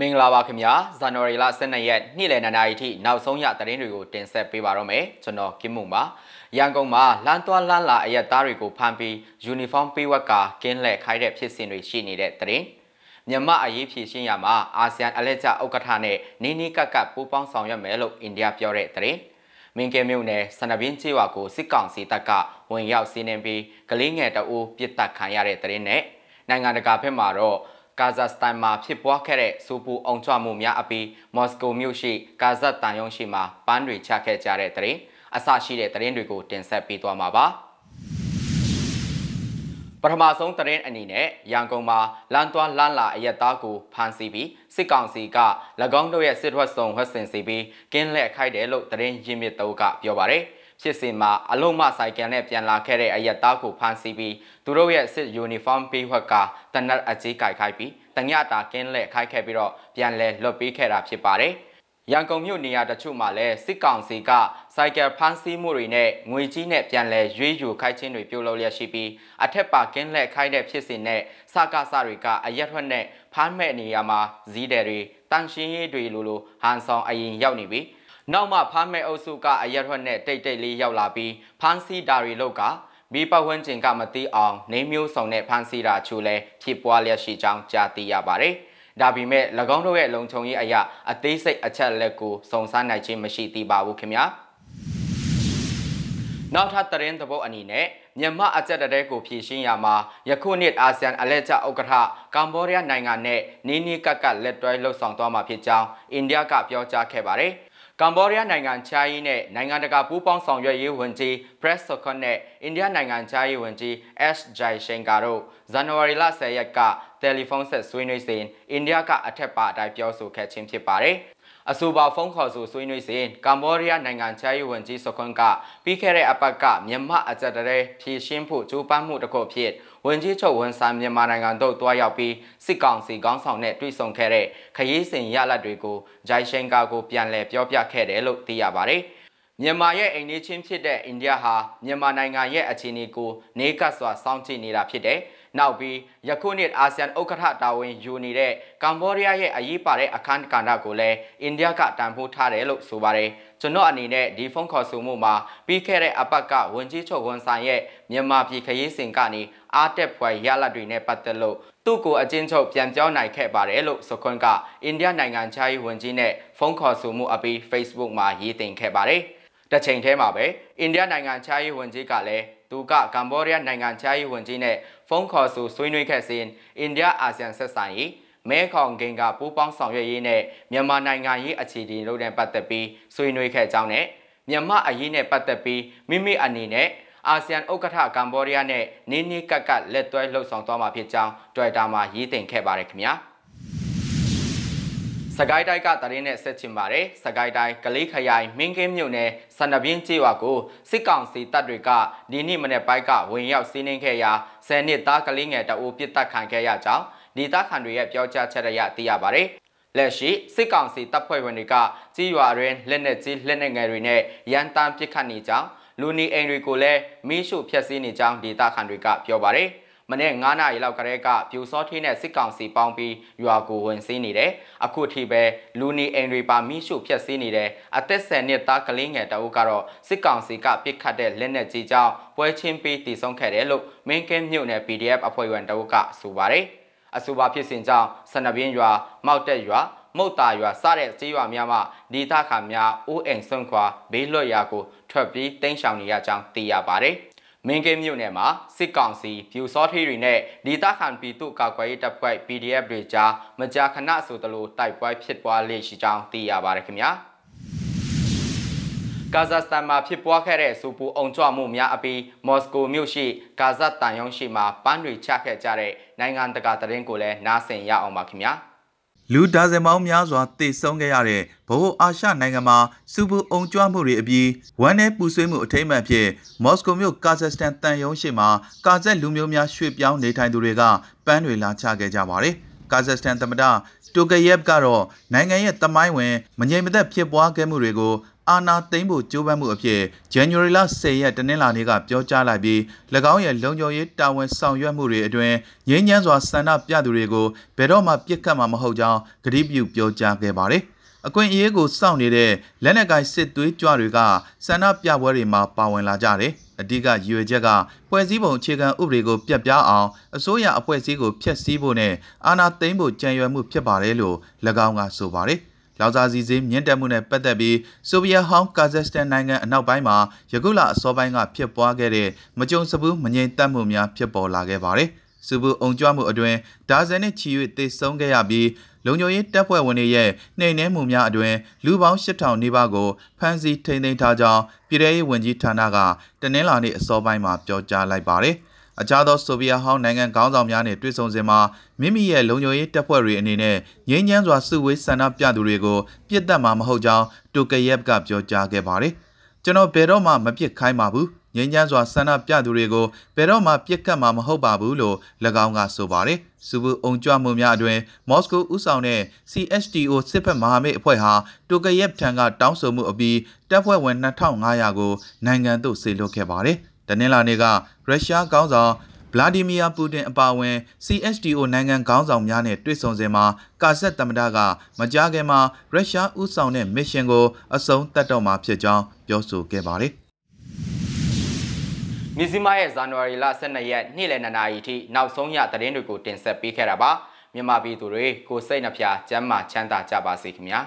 မင်္ဂလာပါခင်ဗျာဇန်နဝါရီလ12ရက်နေ့လယ်2နာရီထိနောက်ဆုံးရသတင်းတွေကိုတင်ဆက်ပေးပါတော့မယ်ကျွန်တော်ကင်မုံပါရန်ကုန်မှာလမ်းသွားလမ်းလာအရက်သားတွေကိုဖမ်းပြီးယူနီဖောင်းပေးဝက်ကကင်းလှည့်ခိုင်းတဲ့ဖြစ်စဉ်တွေရှိနေတဲ့သတင်းမြန်မာအရေးဖြည့်ရှင်းရမှာအာဆီယံအလက်ကျဥက္ကဋ္ဌနဲ့နီးနီးကပ်ကပ်ပူးပေါင်းဆောင်ရွက်မယ်လို့အိန္ဒိယပြောတဲ့သတင်းမင်းကဲမြို့နယ်စနဘင်းချေဝါကိုစစ်ကောင်စီတပ်ကဝင်ရောက်စီးနင်းပြီးကလေးငယ်တအူးပြစ်တက်ခံရတဲ့သတင်းနဲ့နိုင်ငံတကာဘက်မှာတော့ ကာဇက်စတန်မှာဖြစ်ပွားခဲ့တဲ့စူပူအောင်ချမှုများအပြီးမော်စကိုမြို့ရှိကာဇက်တန်ယုံရှိမှာပန်းတွေချခဲ့ကြတဲ့သတင်းအစရှိတဲ့သတင်းတွေကိုတင်ဆက်ပေးသွားမှာပါပထမဆုံးသတင်းအနေနဲ့ရန်ကုန်မှာလမ်းသွားလမ်းလာအရက်သားကိုဖမ်းဆီးပြီးစစ်ကောင်စီက၎င်းတို့ရဲ့စစ်ထွက်ဆောင်ဝက်စင်စီပြီးကင်းလက်ခိုက်တယ်လို့သတင်းရင်းမြစ်တို့ကပြောပါရယ် ဖြစ်စဉ်မှာအလုံးမဆိုင်ကယ်နဲ့ပြန်လာခဲ့တဲ့အရက်သားကိုဖမ်းဆီးပြီးသူတို့ရဲ့စစ်ယူနီဖောင်းပေးဝက်ကတနတ်အကြီးကြိုက်ခိုက်ပြီးတညတာကင်းလက်ခိုက်ခဲ့ပြီးတော့ပြန်လဲလွတ်ပေးခဲ့တာဖြစ်ပါတယ်။ရန်ကုန်မြို့နေရာတချို့မှာလည်းစစ်ကောင်စီကစိုက်ကယ်ဖမ်းဆီးမှုတွေနဲ့ငွေကြီးနဲ့ပြန်လဲရွေးယူခိုက်ခြင်းတွေပြုလုပ်လျက်ရှိပြီးအထက်ပါကင်းလက်ခိုက်တဲ့ဖြစ်စဉ်နဲ့စကားစတွေကအရက်ထွက်နဲ့ဖမ်းမဲ့နေရာမှာဇီးတယ်တွေတန်ရှင်းရေးတွေလိုလိုဟန်ဆောင်အရင်ရောက်နေပြီး နောက်မှဖမ်းမဲ့အုပ်စုကအရက်ထွက်နဲ့တိတ်တိတ်လေးရောက်လာပြီးဖမ်းဆီးတာတွေလောက်ကမိပဝန်းကျင်ကမသိအောင်နေမျိုးဆောင်နဲ့ဖမ်းဆီးတာချို့လဲဖြစ်ပွားလျက်ရှိကြောင်းကြားသိရပါတယ်။ဒါပေမဲ့၎င်းတို့ရဲ့လုံခြုံရေးအရာအသေးစိတ်အချက်လက်ကိုစုံစမ်းနိုင်ခြင်းမရှိသေးပါဘူးခင်ဗျာ။နောက်ထပ်သတင်းသဘောအနေနဲ့မြန်မာအကြက်တဲကိုဖြည့်ရှင်းရမှာယခုနှစ်အာဆီယံအလဲကျဥက္ကဋ္ဌကမ္ဘောဒီးယားနိုင်ငံနဲ့နီးနီးကပ်ကပ်လက်တွဲလှုပ်ဆောင်သွားမှာဖြစ်ကြောင်းအိန္ဒိယကပြောကြားခဲ့ပါတယ်။ ကမ္ဘောဒီးယားနိုင်ငံချားရေးနဲ့နိုင်ငံတကာပူးပေါင်းဆောင်ရွက်ရေးဝန်ကြီး Press Sokon နဲ့အိန္ဒိယနိုင်ငံချားရေးဝန်ကြီး S Jai Shankar တို့ဇန်နဝါရီလ10ရက်ကတယ်လီဖုန်းဆက်ဆွေးနွေးစဉ်အိန္ဒိယကအထက်ပါအတိုင်းပြောဆိုခဲ့ခြင်းဖြစ်ပါတယ်။ အဆိုပါဖုန်းခေါ်ဆိုဆွေးနွေးစဉ်ကမ္ဘောဒီးယားနိုင်ငံချားရေးဝန်ကြီးစခွန်ကပြီးခဲ့တဲ့အပတ်ကမြန်မာအကြက်တရဲဖြည့်ရှင်းဖို့ကြိုးပမ်းမှုတစ်ခုဖြစ်ဝန်ကြီးချုပ်ဝန်ဆန်မြန်မာနိုင်ငံတို့တွားရောက်ပြီးစစ်ကောင်စီခေါင်းဆောင်နဲ့တွေ့ဆုံခဲ့တဲ့ခရီးစဉ်ရလဒ်တွေကိုဂျိုင်ရှင်ကာကိုပြန်လည်ပြောပြခဲ့တယ်လို့သိရပါတယ်။မြန်မာရဲ့အိမ်နီးချင်းဖြစ်တဲ့အိန္ဒိယဟာမြန်မာနိုင်ငံရဲ့အခြေအနေကိုနေကပ်စွာစောင့်ကြည့်နေတာဖြစ်တယ်။နောက်ပြီးယခုနှစ်အာဆီယံဥက္ကဋ္ဌတာဝန်ယူနေတဲ့ကမ္ဘောဒီးယားရဲ့အရေးပါတဲ့အခမ်းကဏ္ဍကိုလည်းအိန္ဒိယကတန်ဖိုးထားတယ်လို့ဆိုပါတယ်ကျွန်တော်အနေနဲ့ဒီဖုန်းခေါ်ဆိုမှုမှာပြီးခဲ့တဲ့အပတ်ကဝန်ကြီးချုပ်ဝန်ဆိုင်ရဲ့မြန်မာပြည်ခရီးစဉ်ကနေအားတက်ဖွယ်ရလဒ်တွေနဲ့ပတ်သက်လို့သူ့ကိုအချင်းချုပ်ပြန်ပြောနိုင်ခဲ့ပါတယ်လို့စခွန်ကအိန္ဒိယနိုင်ငံခြားရေးဝန်ကြီးနဲ့ဖုန်းခေါ်ဆိုမှုအပြီး Facebook မှာရေးတင်ခဲ့ပါတယ်။တချိန်ထဲမှာပဲအိန္ဒိယနိုင်ငံခြားရေးဝန်ကြီးကလည်း သူကကမ္ဘောဒီးယားနိုင်ငံခြားရေးဝန်ကြီးနဲ့ဖုန်းခေါ်ဆိုဆွေးနွေးခဲ့စဉ်အိန္ဒိယအာဆီယံဆက်ဆံရေးမဲခေါင်ဂင်ကပူးပေါင်းဆောင်ရွက်ရေးနဲ့မြန်မာနိုင်ငံရေးအခြေအနေတို့နဲ့ပတ်သက်ပြီးဆွေးနွေးခဲ့ကြောင်းနဲ့မြန်မာအရေးနဲ့ပတ်သက်ပြီးမိမိအနေနဲ့အာဆီယံဥက္ကဋ္ဌကမ္ဘောဒီးယားနဲ့နင်းနီးကပ်ကပ်လက်တွဲလှုပ်ဆောင်သွားမှာဖြစ်ကြောင်း Twitter မှာရေးတင်ခဲ့ပါတယ်ခင်ဗျာ။ စကိုင်းတိုင်းကတရင်နဲ့ဆက်ချင်ပါတယ်စကိုင်းတိုင်းကလေးခရိုင်မင်းကင်းမြို့နယ်စန္ဒပြင်းကျေးရွာကိုစစ်ကောင်စီတပ်တွေကဒီနေ့မနေ့ပိုင်းကဝင်ရောက်စီးနင်းခဲ့ရာ10နှစ်သားကလေးငယ်တအုပ်ပစ်တက်ခံခဲ့ရကြောင်းဒေသခံတွေရဲ့ပြောကြားချက်ရသိရပါတယ်လက်ရှိစစ်ကောင်စီတပ်ဖွဲ့ဝင်တွေကကြီးရွာတွင်လက်နက်ကြီးလက်နက်ငယ်တွေနဲ့ရန်တမ်းပစ်ခတ်နေကြောင်းလူနီအိမ်တွေကိုလည်းမီးရှို့ဖျက်ဆီးနေကြောင်းဒေသခံတွေကပြောပါတယ်။ မနေ့9နာရီလောက်ကတည်းကပြူစောထင်းနဲ့စစ်ကောင်စီပေါင်းပြီးရွာကိုဝင်စီးနေတယ်။အခုထိပဲလူနီအိမ်တွေပါမိရှုဖျက်ဆီးနေတယ်။အသက်10နှစ်သားကလေးငယ်တအုပ်ကတော့စစ်ကောင်စီကပစ်ခတ်တဲ့လက်နက်ကြီးကြောင့်ပွဲချင်းပြီးတည်ဆုံခဲ့တယ်လို့မင်းကင်းမြို့နယ် PDF အဖွဲ့ဝင်တအုပ်ကဆိုပါတယ်။အဆိုပါဖြစ်စဉ်ကြောင့်စနပြင်းရွာမောက်တက်ရွာမုတ်တာရွာစတဲ့ကြေးရွာများမှဒေသခံများအိုးအိမ်ဆွန့်ခွာဘေးလွတ်ရာကိုထွက်ပြေးတိမ်းရှောင်နေရကြောင်းသိရပါတယ်။ မင်းကင်းမြို့နယ်မှာစစ်ကောင်စီပြူစောထီတွေနဲ့ဒေသခံပြည်သူ့ကာကွယ်ရေးတပ်ဖွဲ့ PDF တွေကြားမကြာခဏဆိုသလိုတိုက်ပွဲဖြစ်ပွားလေရှိကြောင်းသိရပါတယ်ခင်ဗျာကာဇက်စတန်မှာဖြစ်ပွားခဲ့တဲ့စူပူအောင်ကြွမှုများအပြီးမော်စကိုမြို့ရှိကာဇက်တန်ယုံရှိမှာပန်းတွေချခဲ့ကြတဲ့နိုင်ငံတကာသတင်းကိုလည်းနားဆင်ရအောင်ပါခင်ဗျာ။ လူဒါဇင်ပေါင်းများစွာတေဆုံးခဲ့ရတဲ့ဗဟိုအာရှနိုင်ငံမှာစူပူအုံကြွမှုတွေအပြီးဝမ်းနဲ့ပူဆွေးမှုအထိမ့်မှန်ဖြစ်မော်စကိုမြို့ကာဇက်စတန်တန်ယုံရှိမှာကာဇက်လူမျိုးများရွှေ့ပြောင်းနေထိုင်သူတွေကပန်းတွေလာချခဲ့ကြပါတယ်။ကာဇက်စတန်သမ္မတတိုကယက်ကတော့နိုင်ငံရဲ့တမိုင်းဝင်မငြိမ်မသက်ဖြစ်ပွားခဲ့မှုတွေကို အာဏာသိမ်းဖို့ကြိုးပမ်းမှုအဖြစ် January လ10ရက်တနင်္လာနေ့ကပြောကြားလိုက်ပြီး၎င်းရဲ့လုံခြုံရေးတာဝန်ဆောင်ရွက်မှုတွေအတွင်ငြိမ်းချမ်းစွာဆန္ဒပြသူတွေကိုဘယ်တော့မှပြစ်ခတ်မှာမဟုတ်ကြောင်းကတိပြုပြောကြားခဲ့ပါတယ်။အခွင့်အရေးကိုစောင့်နေတဲ့လက်နက်ကိုင်စစ်သွေးကြွတွေကဆန္ဒပြပွဲတွေမှာပါဝင်လာကြတယ်။အဓိကရည်ရွယ်ချက်ကဖွဲ့စည်းပုံအခြေခံဥပဒေကိုပြတ်ပြားအောင်အစိုးရအဖွဲ့အစည်းကိုဖျက်ဆီးဖို့နဲ့အာဏာသိမ်းဖို့ကြံရွယ်မှုဖြစ်ပါတယ်လို့၎င်းကဆိုပါတယ်။ လောက်စာစီစေးမြင့်တက်မှုနဲ့ပတ်သက်ပြီးဆိုဗီယက်ဟောင်းကာဇက်စတန်နိုင်ငံအနောက်ပိုင်းမှာယခုလအစောပိုင်းကဖြစ်ပွားခဲ့တဲ့မကြုံစဘူးမငြိမ်သက်မှုများဖြစ်ပေါ်လာခဲ့ပါတယ်။စူဘူးအုံကြွမှုအတွင်ဒါဇန်နဲ့ချီ၍တေဆုံးခဲ့ရပြီးလုံခြုံရေးတပ်ဖွဲ့ဝင်တွေရဲ့နှိမ်နင်းမှုများအတွင်လူပေါင်း8000နီးပါးကိုဖမ်းဆီးထိန်းသိမ်းထားကြောင်းပြည်ထရေးဝန်ကြီးဌာနကတနင်္လာနေ့အစောပိုင်းမှာပြောကြားလိုက်ပါတယ်။ အခြားသောဆိုဗီယက်ဟောင်းနိုင်ငံခေါင်းဆောင်များနဲ့တွေ့ဆုံစဉ်မှာမိမိရဲ့လုံခြုံရေးတပ်ဖွဲ့တွေအနေနဲ့ငြိမ်းချမ်းစွာစုဝေးဆန္ဒပြသူတွေကိုပြစ်ဒတ်မှာမဟုတ်ကြောင်းတိုကယက်ကပြောကြားခဲ့ပါတယ်။ကျွန်တော်ဘယ်တော့မှမပြစ်ခိုင်းပါဘူးငင်းချမ်းစွာဆန္ဒပြသူတွေကိုဘယ်တော့မှပြစ်ကတ်မှာမဟုတ်ပါဘူးလို့၎င်းကဆိုပါတယ်။စူဘူအုံကြွမှုများအတွင်မော်စကိုဥဆောင်တဲ့ CHTO စစ်ဖက်မဟာမိတ်အဖွဲ့ဟာတိုကယက်ထံကတောင်းဆိုမှုအပြီးတပ်ဖွဲ့ဝင်2500ကိုနိုင်ငံသို့ဆေလွှတ်ခဲ့ပါတယ်။ တနင်္လာနေ့ကရုရှားကောင်းဆောင်ဗလာဒီမီယာပူတင်အပါအဝင် CHTO နိုင်ငံခေါင်းဆောင်များနဲ့တွေ့ဆုံစဉ်မှာကာဆက်သမ္မတကမကြားခင်မှာရုရှားဥဆောင်တဲ့မစ်ရှင်ကိုအဆုံးသတ်တော့မှာဖြစ်ကြောင်းပြောဆိုခဲ့ပါတယ်။မြစီမရဲ့ဇန်နဝါရီလ12ရက်နေ့လယ်2နာရီထိနောက်ဆုံးရသတင်းတွေကိုတင်ဆက်ပေးခဲ့တာပါမြန်မာပြည်သူတွေကိုစိတ်နှဖျားစမ်းမချမ်းသာကြပါစေခင်ဗျာ